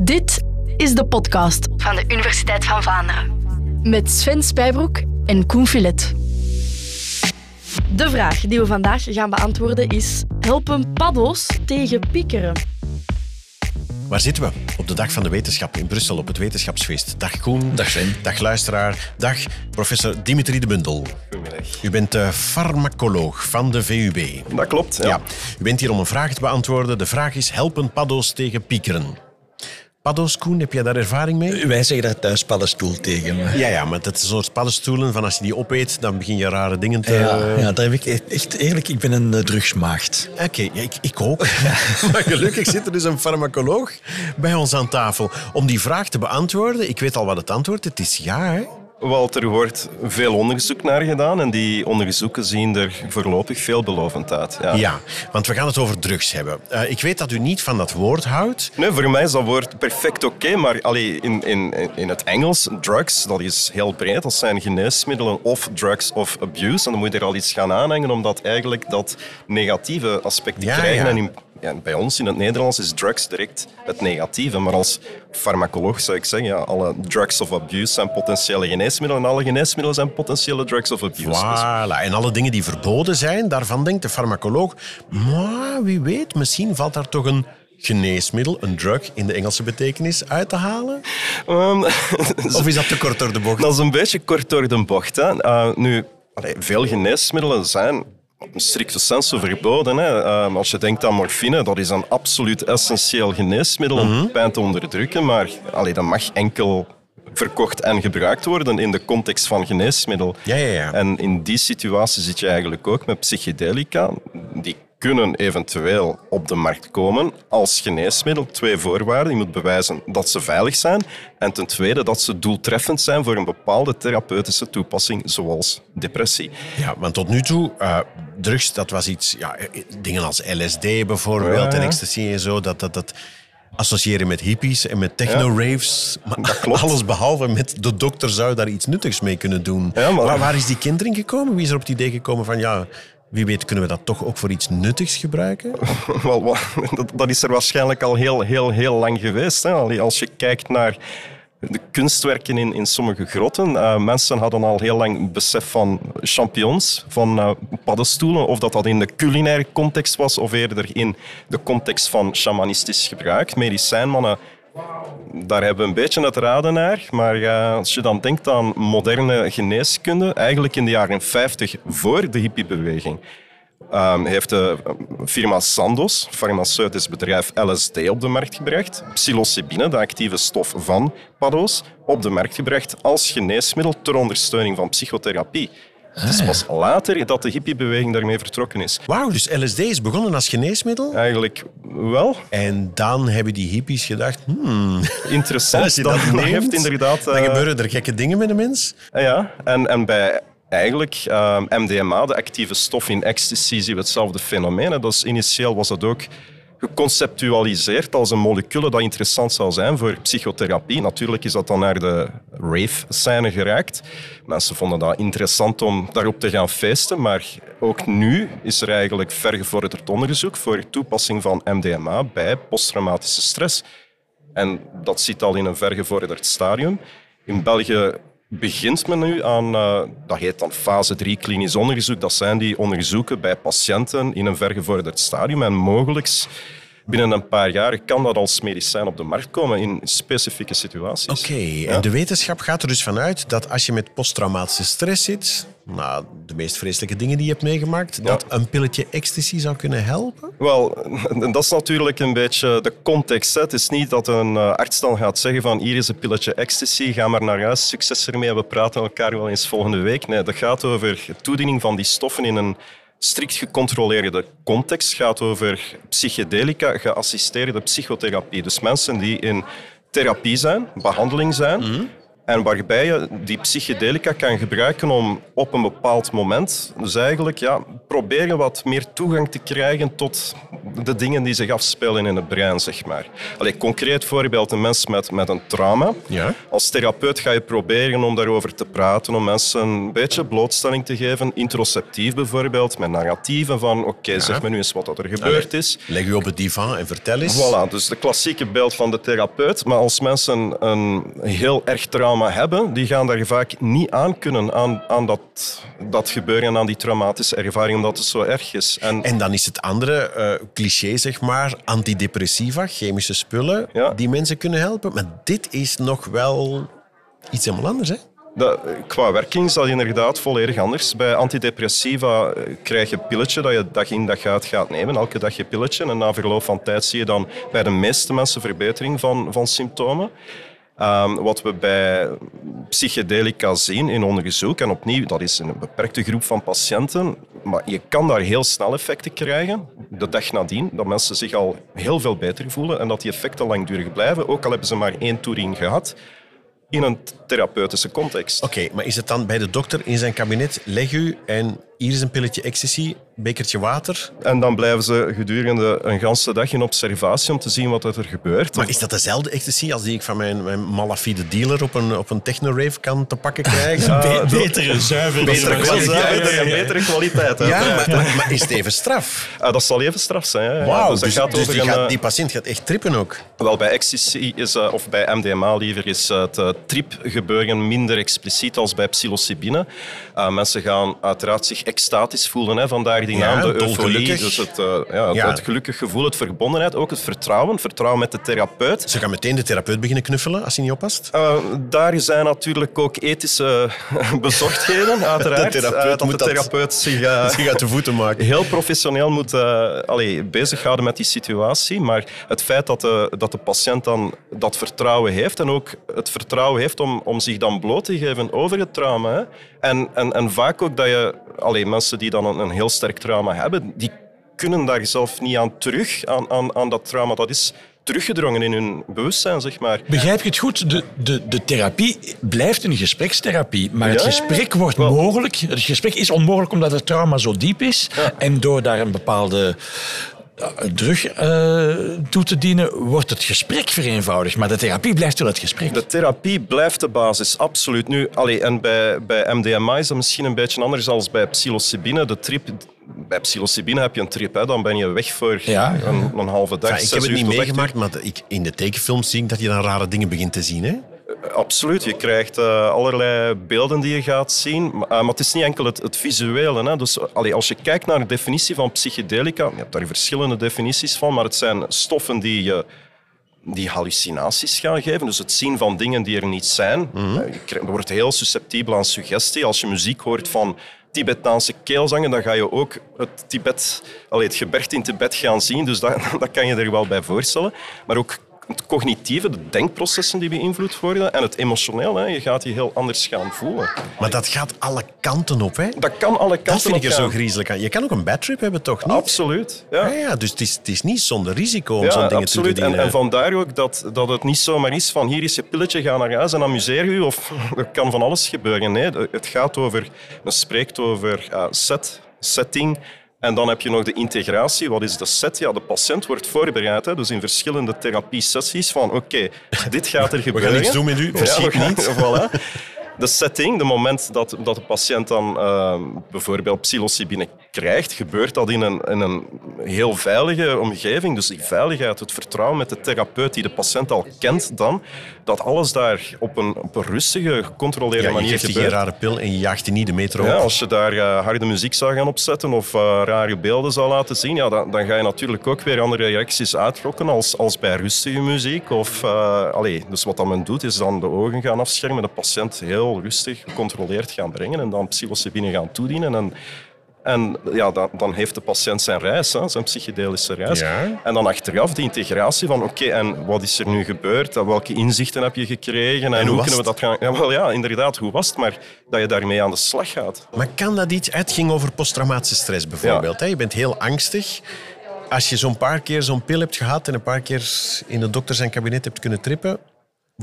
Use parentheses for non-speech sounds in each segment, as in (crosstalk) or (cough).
Dit is de podcast van de Universiteit van Vlaanderen. met Sven Spijbroek en Koen Filet. De vraag die we vandaag gaan beantwoorden is: helpen paddo's tegen piekeren? Waar zitten we? Op de Dag van de Wetenschap in Brussel op het Wetenschapsfeest. Dag Koen. Dag Sven. Dag luisteraar. Dag professor Dimitri de Bundel. Goedemiddag. U bent eh, farmacoloog van de VUB. Dat klopt, ja. Ja. U bent hier om een vraag te beantwoorden. De vraag is, helpen paddo's tegen piekeren? Paddo's, Koen, heb jij daar ervaring mee? Wij zeggen daar thuis paddenstoel tegen. maar- Ja, ja, maar dat is een soort paddenstoelen van als je die opeet, dan begin je rare dingen te... Ja, ja, daar heb ik echt- echt eerlijk, ik ben een eh, drugsmaagd. Oké, ja, ik, ik ook. (laughs) (laughs) maar gelukkig zit er dus een farmacoloog bij ons aan tafel om die vraag te beantwoorden. Ik weet al wat het antwoord is. Het is ja, hè? Wel, er wordt veel onderzoek naar gedaan en die onderzoeken zien er voorlopig veelbelovend uit. Ja. Ja, want we gaan het over drugs hebben. Eh, ik weet dat u niet van dat woord houdt. Nee, voor mij is dat woord perfect oké, maar allee, in, in, in het Engels, drugs, dat is heel breed. Dat zijn geneesmiddelen of drugs of abuse. En dan moet je er al iets gaan aanhangen, omdat eigenlijk dat negatieve aspect Ja, krijgen. ja. En in- ja, bij ons in het Nederlands is drugs direct het negatieve. Maar als farmacoloog zou ik zeggen, ja, alle drugs of abuse zijn potentiële geneesmiddelen en alle geneesmiddelen zijn potentiële drugs of abuse. Voilà. En alle dingen die verboden zijn, daarvan denkt de farmacoloog... Maar wie weet, misschien valt daar toch een geneesmiddel, een drug in de Engelse betekenis, uit te halen? Ehm, (laughs) Of is dat te kort door de bocht? Dat is een beetje kort door de bocht. Hè. Uh, nu, allee, veel geneesmiddelen zijn op een strikte sensu verboden. Hè. Uh, als je denkt aan morfine, dat is een absoluut essentieel geneesmiddel om pijn te onderdrukken, maar allee, dat mag enkel verkocht en gebruikt worden in de context van geneesmiddel. Ja, ja, ja. En in die situatie zit je eigenlijk ook met psychedelica. Die kunnen eventueel op de markt komen als geneesmiddel. Twee voorwaarden. Je moet bewijzen dat ze veilig zijn. En ten tweede dat ze doeltreffend zijn voor een bepaalde therapeutische toepassing, zoals depressie. Ja, want tot nu toe, eh, drugs, dat was iets... Ja, eh, dingen als LSD bijvoorbeeld Ja, en ecstasy en zo, dat... dat, dat associëren met hippies en met techno-raves. Maar klopt. (laughs) alles behalve met de dokter zou daar iets nuttigs mee kunnen doen. Ja, maar- waar, waar is die kindering gekomen? Wie is er op het idee gekomen van... ja, wie weet kunnen we dat toch ook voor iets nuttigs gebruiken? (laughs) Wel, dat, is er waarschijnlijk al heel, heel, heel lang geweest. Hè. Als je kijkt naar de kunstwerken in, in sommige grotten, eh, mensen hadden al heel lang besef van champignons, van eh, paddenstoelen, of dat dat in de culinaire context was of eerder in de context van shamanistisch gebruik. Medicijnmannen daar hebben we een beetje het raden naar. Maar als je dan denkt aan moderne geneeskunde, eigenlijk in de jaren 50 voor de hippiebeweging, ehm, heeft de firma Sandoz, farmaceutisch bedrijf, LSD op de markt gebracht. Psilocybine, de actieve stof van paddo's, op de markt gebracht als geneesmiddel ter ondersteuning van psychotherapie. Het is pas later dat de hippiebeweging daarmee vertrokken is. Wauw, dus LSD is begonnen als geneesmiddel? Eigenlijk wel En dan hebben die hippies gedacht... Hmm, interessant. (laughs) als je dat dat neemt, heeft inderdaad... dan eh, gebeuren er gekke dingen met de mens. Ah Ja, en, en bij eigenlijk ehm, MDMA, de actieve stof in ecstasy, zien we hetzelfde fenomeen. Dus initieel was dat ook geconceptualiseerd als een molecule dat interessant zou zijn voor psychotherapie. Natuurlijk is dat dan naar de rave-scène geraakt. Mensen vonden dat interessant om daarop te gaan feesten, maar ook nu is er eigenlijk vergevorderd onderzoek voor toepassing van MDMA bij posttraumatische stress. En dat zit al in een vergevorderd stadium. In België begint men nu aan, eh, dat heet dan fase 3 klinisch onderzoek. Dat zijn die onderzoeken bij patiënten in een vergevorderd stadium. En mogelijk binnen een paar jaar kan dat als medicijn op de markt komen in specifieke situaties. Oké, en de wetenschap gaat er dus vanuit dat als je met posttraumatische stress zit, nou, de meest vreselijke dingen die je hebt meegemaakt, dat een pilletje ecstasy zou kunnen helpen? Wel, (laughs) dat is natuurlijk een beetje de context. Hè. Het is niet dat een eh, arts dan gaat zeggen van hier is een pilletje ecstasy, ga maar naar huis, succes ermee we praten elkaar wel eens volgende week. Nee, dat gaat over toediening van die stoffen in een strikt gecontroleerde context. Het gaat over psychedelica, geassisteerde psychotherapie. Dus mensen die in therapie zijn, behandeling zijn, En waarbij je die psychedelica kan gebruiken om op een bepaald moment, dus eigenlijk ja, proberen wat meer toegang te krijgen tot de dingen die zich afspelen in het brein, zeg maar. Allee, concreet voorbeeld, een mens met, met een trauma. Ja. Als therapeut ga je proberen om daarover te praten, om mensen een beetje blootstelling te geven, introceptief bijvoorbeeld, met narratieven van oké, zeg me nu eens wat er gebeurd is. Leg u op het divan en vertel eens. Voilà, dus de klassieke beeld van de therapeut. Maar als mensen een heel erg trauma hebben, die gaan daar vaak niet aan kunnen, aan, aan dat, dat gebeuren en aan die traumatische ervaring, omdat het zo erg is. En, En dan is het andere eh, cliché, zeg maar, antidepressiva, chemische spullen, Ja. die mensen kunnen helpen. Maar dit is nog wel iets helemaal anders, hè? Dat, qua werking is dat inderdaad volledig anders. Bij antidepressiva eh, krijg je een pilletje dat je dag in dag uit gaat nemen. Elke dag je pilletje. En na verloop van tijd zie je dan bij de meeste mensen verbetering van, van symptomen. Ehm, wat we bij psychedelica zien in onderzoek, en opnieuw, dat is een beperkte groep van patiënten, maar je kan daar heel snel effecten krijgen, de dag nadien, dat mensen zich al heel veel beter voelen en dat die effecten langdurig blijven, ook al hebben ze maar één toering gehad, in een therapeutische context. Oké, maar is het dan bij de dokter in zijn kabinet, leg u en hier is een pilletje ecstasy, bekertje water. En dan blijven ze gedurende een ganse dag in observatie om te zien wat er gebeurt. Maar is dat dezelfde ecstasy als die ik van mijn, mijn malafide dealer op een, op een techno-rave kan te pakken krijgen? (laughs) Be- betere, zuivere Betere kwaliteit. Zuiverder en betere kwaliteit. Ja, maar, maar, maar is het even straf? (laughs) Ah, dat zal even straf zijn. Ja, Wauw, dus dus, gaat dus over die, een, gaat- eh, die patiënt gaat echt trippen ook. Wel, bij ecstasy is, eh, of bij MDMA liever, is eh, het uh, tripgebeuren minder expliciet als bij psilocybine. Uh, mensen gaan uiteraard zich extatisch voelen, hè, vandaar die Ja, naam, de euforie. Dus het, uh, ja, het, Ja. het gelukkig gevoel, het verbondenheid, ook het vertrouwen. Vertrouwen met de therapeut. Ze gaan meteen de therapeut beginnen knuffelen als hij niet oppast. Uh, daar zijn natuurlijk ook ethische (laughs) bezorgdheden, (laughs) uiteraard. De therapeut Uh, dat moet de dat- therapeut (laughs) zich... Zich uit de voeten maken. heel professioneel moet allee, bezighouden met die situatie. Maar het feit dat de, dat de patiënt dan dat vertrouwen heeft en ook het vertrouwen heeft om, om zich dan bloot te geven over het trauma. Hè. En, en, en vaak ook dat je, allee, mensen die dan een, een heel sterk trauma hebben, die kunnen daar zelf niet aan terug, aan, aan, aan dat trauma. Dat is teruggedrongen in hun bewustzijn, zeg maar. Begrijp je het goed? De, de, de therapie blijft een gesprekstherapie, maar het Ja, gesprek wordt Wel. mogelijk. Het gesprek is onmogelijk omdat het trauma zo diep is. Ja. En door daar een bepaalde drug eh, toe te dienen, wordt het gesprek vereenvoudigd. Maar de therapie blijft wel het gesprek. De therapie blijft de basis, absoluut. Nu, allee, en bij, bij MDMA is dat misschien een beetje anders dan bij psilocybine. De trip, bij psilocybine heb je een trip, hè, dan ben je weg voor Ja, ja. Een, een halve dag. Ja, ik heb het niet meegemaakt, maar ik, in de tekenfilms zie ik dat je dan rare dingen begint te zien. Hè? Absoluut, je krijgt eh, allerlei beelden die je gaat zien. Maar, eh, maar het is niet enkel het, het visuele. Hè. Dus, allee, als je kijkt naar de definitie van psychedelica, je hebt daar verschillende definities van, maar het zijn stoffen die je die hallucinaties gaan geven. Dus het zien van dingen die er niet zijn. Eh, Je krijgt- je wordt heel susceptibel aan suggestie. Als je muziek hoort van Tibetaanse keelzangen, dan ga je ook het, Tibet, allee, het gebergte in Tibet gaan zien. Dus dat, (laughs) dat kan je er wel bij voorstellen. Maar ook het cognitieve, de denkprocessen die beïnvloed worden en het emotioneel. Hè. Je gaat je heel anders gaan voelen. Maar dat gaat alle kanten op. Hè? Dat kan alle kanten Dat vind ik er op zo griezelig aan. Je kan ook een bad trip hebben, toch niet? Absoluut. Ja. Ja, ja, dus het is, het is niet zonder risico om Ja, zo'n dingen absoluut. te En, dienen. en vandaar ook dat, dat het niet zomaar is van hier is je pilletje, ga naar huis en amuseer je. Of (laughs) er kan van alles gebeuren. Nee, het gaat over, men spreekt over eh, set, setting. En dan heb je nog de integratie. Wat is de set? Ja, de patiënt wordt voorbereid. Hè? Dus in verschillende therapiesessies van oké, dit gaat er (laughs) We gebeuren. gaan iets doen met u, verschiet we niet. (laughs) voilà. De setting, de moment dat, dat de patiënt dan eh, bijvoorbeeld psilocybine krijgt, gebeurt dat in een, in een heel veilige omgeving. Dus die veiligheid, het vertrouwen met de therapeut die de patiënt al kent dan, dat alles daar op een, op een rustige, gecontroleerde ja, je manier geeft geen gebeurt. rare pil en je jaagt die niet de metro Ja, op. als je daar eh, harde muziek zou gaan opzetten of eh, rare beelden zou laten zien, ja, dan, dan ga je natuurlijk ook weer andere reacties uitlokken als, als bij rustige muziek. Of, eh, allee, dus wat dan men doet, is dan de ogen gaan afschermen, de patiënt heel rustig, gecontroleerd gaan brengen en dan psilocybine gaan toedienen. En, en ja, dan, dan heeft de patiënt zijn reis, hè, zijn psychedelische reis. Ja. En dan achteraf de integratie van oké, en wat is er nu gebeurd? Welke inzichten heb je gekregen? En, hoe kunnen we dat gaan... Ja, wel, ja, inderdaad, hoe was het? Maar dat je daarmee aan de slag gaat. Maar kan dat iets... Het ging over posttraumatische stress bijvoorbeeld. Hè? Je bent heel angstig. Als je zo'n paar keer zo'n pil hebt gehad en een paar keer in de dokter zijn kabinet hebt kunnen trippen,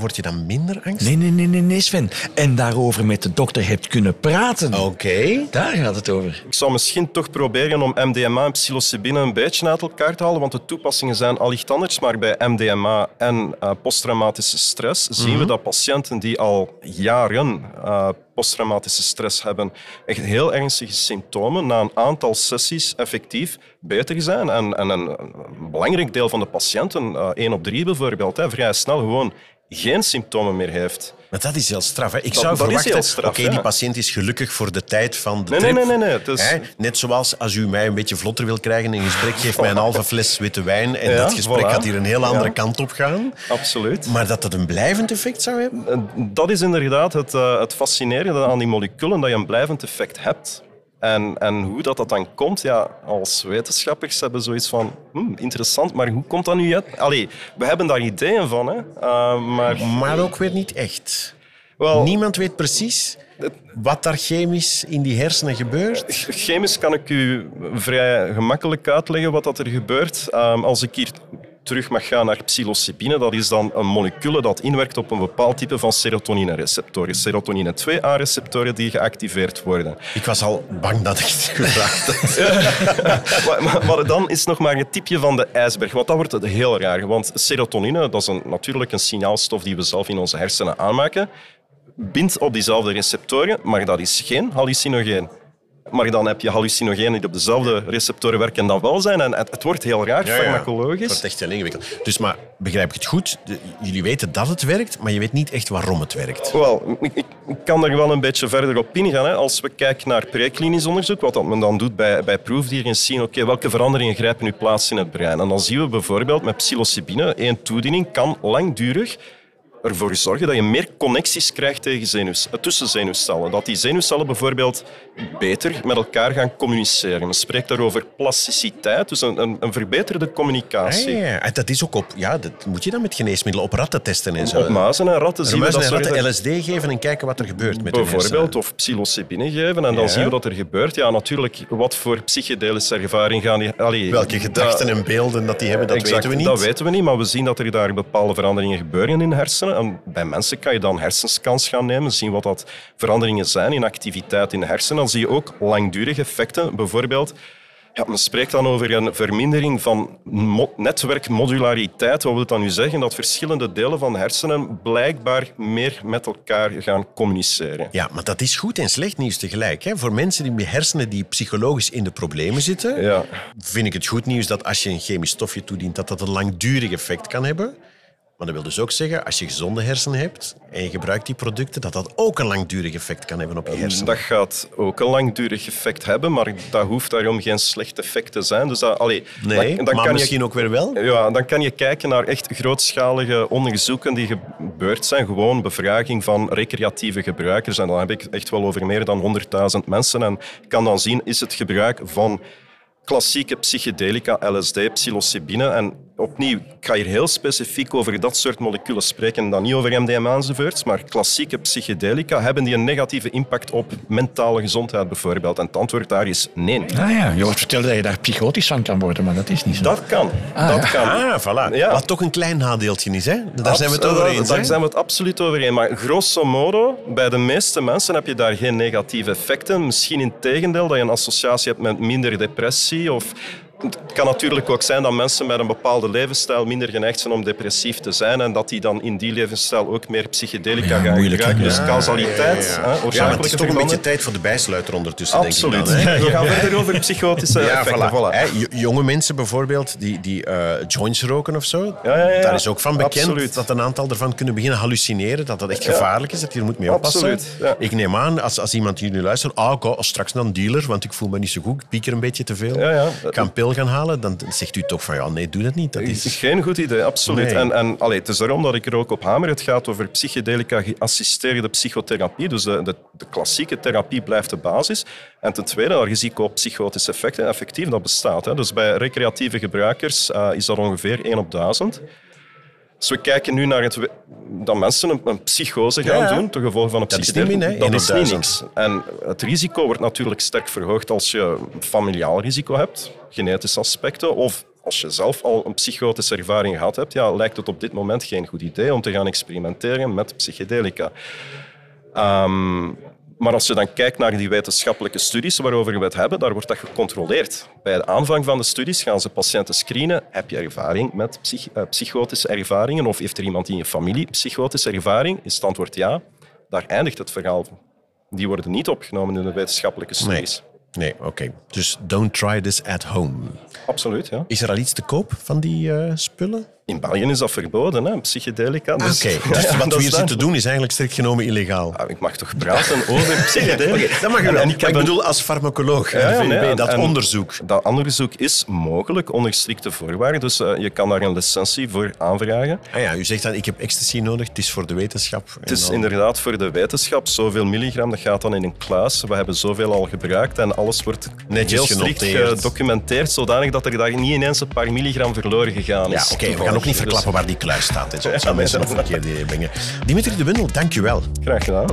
word je dan minder angstig? Nee, nee, nee, nee, nee, Sven. En daarover met de dokter hebt kunnen praten. Oké. Daar gaat het over. Ik zou misschien toch proberen om MDMA en psilocybine een beetje uit elkaar te halen, want de toepassingen zijn allicht anders. Maar bij MDMA en uh, posttraumatische stress zien we dat patiënten die al jaren uh, posttraumatische stress hebben, echt heel ernstige symptomen, na een aantal sessies effectief beter zijn. En, en een, een, belangrijk deel van de patiënten, uh, één op drie bijvoorbeeld, hè, vrij snel gewoon geen symptomen meer heeft. Maar dat is heel straf. Hè? Ik Dat- zou dat verwachten, oké, ja. die patiënt is gelukkig voor de tijd van de Nee, trip. nee, nee, nee, nee. Het is- Hè? Net zoals als u mij een beetje vlotter wil krijgen in gesprek, geef mij een halve (laughs) fles witte wijn en Ja, dat gesprek voilà. gaat hier een heel andere Ja. kant op gaan. Absoluut. Maar dat het een blijvend effect zou hebben? En Dat is inderdaad het, eh, het fascinerende aan die moleculen, dat je een blijvend effect hebt. En, en hoe dat, dat dan komt, ja, als wetenschappers hebben zoiets van, hm, interessant, maar hoe komt dat nu uit? Allee, we hebben daar ideeën van, hè. Uh, maar Maar ook weer niet echt. wel, Niemand weet precies wat daar chemisch in die hersenen gebeurt. chemisch kan ik u vrij gemakkelijk uitleggen wat dat er gebeurt. Um, als ik hier terug mag gaan naar psilocybine, dat is dan een molecule dat inwerkt op een bepaald type van serotonine-receptoren. Serotonine 2A-receptoren die geactiveerd worden. Ik was al bang dat ik het gevraagd had. (laughs) maar, maar, maar dan is nog maar het tipje van de ijsberg, want dat wordt het heel raar. Want serotonine, dat is een, natuurlijk een signaalstof die we zelf in onze hersenen aanmaken, bindt op diezelfde receptoren, maar dat is geen hallucinogeen. Maar dan heb je hallucinogenen die op dezelfde receptoren werken en dan wel zijn. En het, het wordt heel raar, Ja, ja. Het farmacologisch. wordt echt heel ingewikkeld. Dus maar begrijp ik het goed? De- jullie weten dat het werkt, maar je weet niet echt waarom het werkt. Wel, ik, kan er wel een beetje verder op ingaan. Hè. Als we kijken naar preklinisch onderzoek, wat dat men dan doet bij, bij proefdieren, is zien oké, welke veranderingen grijpen nu plaats in het brein. En dan zien we bijvoorbeeld met psilocybine, één toediening kan langdurig ervoor zorgen dat je meer connecties krijgt tegen zenuws, tussen zenuwcellen. Dat die zenuwcellen bijvoorbeeld beter met elkaar gaan communiceren. Men spreekt daarover plasticiteit, dus een, een, een verbeterde Ah, communicatie. ja, ja. En dat is ook op... Ja, dat moet je dan met geneesmiddelen op ratten testen en zo. Op muizen en ratten zien we dat ratten LSD geven en kijken wat er gebeurt met hun Bijvoorbeeld, of psilocybine geven en dan Ja. zien we dat er gebeurt. Ja, natuurlijk, wat voor psychedelische ervaring gaan die... Allee, Welke gedachten dat- en beelden dat die hebben, dat exact, weten we niet. Dat weten we niet, maar we zien dat er daar bepaalde veranderingen gebeuren in de hersenen. En bij mensen kan je dan hersenscans gaan nemen, zien wat dat veranderingen zijn in activiteit in de hersenen. Dan zie je ook langdurige effecten. Bijvoorbeeld, ja, men spreekt dan over een vermindering van mo- netwerkmodulariteit. Wat wil dat nu zeggen? Dat verschillende delen van de hersenen blijkbaar meer met elkaar gaan communiceren. Ja, maar dat is goed en slecht nieuws tegelijk. Hè? Voor mensen die met hersenen die psychologisch in de problemen zitten, Ja. vind ik het goed nieuws dat als je een chemisch stofje toedient, dat dat een langdurig effect kan hebben. Maar dat wil dus ook zeggen, als je gezonde hersenen hebt en je gebruikt die producten, dat dat ook een langdurig effect kan hebben op je hersenen. Dat gaat ook een langdurig effect hebben, maar dat hoeft daarom geen slecht effect te zijn. Dus dat, allee, Nee, dan, dan maar kan misschien je, ook weer wel. Ja, dan kan je kijken naar echt grootschalige onderzoeken die gebeurd zijn. Gewoon bevraging van recreatieve gebruikers. En dan heb ik echt wel over meer dan 100.000 mensen. En kan dan zien, is het gebruik van klassieke psychedelica, LSD, psilocybine. En opnieuw, ik ga hier heel specifiek over dat soort moleculen spreken en dan niet over MDMA enzovoorts, maar klassieke psychedelica, hebben die een negatieve impact op mentale gezondheid bijvoorbeeld? En het antwoord daar is nee. Ah ja, je wordt verteld dat je daar psychotisch van kan worden, maar dat is niet zo. Dat kan. dat kan. Ah, voilà. Ja. Wat toch een klein nadeeltje is, hè? Daar zijn we het over eens. Daar zijn we het absoluut over eens. Maar grosso modo, bij de meeste mensen heb je daar geen negatieve effecten. Misschien in tegendeel dat je een associatie hebt met minder depressie. Of het kan natuurlijk ook zijn dat mensen met een bepaalde levensstijl minder geneigd zijn om depressief te zijn en dat die dan in die levensstijl ook meer psychedelica Ja, gaan hè? gebruiken. Dus causaliteit, ja, ja. hè, Ja, maar het is toch een beetje tijd voor de bijsluiter ondertussen, Absoluut. denk ik dan. hè? (laughs) We gaan verder over psychotische Ja, effecten. voilà. Voilà. Hè, jonge mensen bijvoorbeeld die, die eh, joints roken of zo, Ja, ja, ja. daar is ook van bekend Absoluut. dat een aantal ervan kunnen beginnen hallucineren, dat dat echt gevaarlijk is, dat je er moet mee oppassen. Ik neem aan, als, als iemand hier nu luistert, ah, ik ga straks naar een dealer, want ik voel me niet zo goed, ik pieker een beetje te veel, Ja, ja. ik ga een pil gaan halen, dan zegt u toch van, ja, nee, doe dat niet. Dat is... Geen goed idee, absoluut. Nee. En, en allee, het is daarom dat ik er ook op hamer. Het gaat over psychedelica geassisteerde psychotherapie. Dus de, de, de klassieke therapie blijft de basis. En ten tweede, dat risico op psychotische effecten, effectief, dat bestaat. Hè. Dus bij recreatieve gebruikers eh, is dat ongeveer 1 op 1000. Als we kijken nu naar het, dat mensen een, een psychose gaan Ja, ja. doen, ten gevolge van een Dat psychedelica, dat is niet niks. En het risico wordt natuurlijk sterk verhoogd als je familiaal risico hebt, genetische aspecten, of als je zelf al een psychotische ervaring gehad hebt, ja, lijkt het op dit moment geen goed idee om te gaan experimenteren met psychedelica. Ehm, maar als je dan kijkt naar die wetenschappelijke studies waarover we het hebben, daar wordt dat gecontroleerd. Bij de aanvang van de studies gaan ze patiënten screenen. Heb je ervaring met psych uh, psychotische ervaringen? Of heeft er iemand in je familie psychotische ervaring? Is het antwoord ja. Daar eindigt het verhaal. Die worden niet opgenomen in de wetenschappelijke studies. Nee, nee oké. Dus don't try this at home. Absoluut, ja. Is er al iets te koop van die uh, spullen? In België is dat verboden, hè? psychedelica. Dus, Oké, (laughs) okay, dus ja, wat we hier zitten doen is eigenlijk strikt genomen illegaal. Ja, ik mag toch praten over (laughs) psychedelica? okay, dat mag je wel. En ik, ik bedoel als farmacoloog, ja, nee, dat en, onderzoek. Dat onderzoek is mogelijk onder strikte voorwaarden. Dus uh, je kan daar een licentie voor aanvragen. Ah ja, u zegt dan, ik heb ecstasy nodig, het is voor de wetenschap. Het is inderdaad voor de wetenschap. Zoveel milligram, dat gaat dan in een kluis. We hebben zoveel al gebruikt en alles wordt Netjes heel strikt gedocumenteerd, zodanig dat er daar niet ineens een paar milligram verloren gegaan is. Ja, oké, okay, gaan ook niet verklappen dus... waar die kluis staat. Zo zou mensen nog een keer brengen. Dimitri de Windel, dank je wel. Graag gedaan.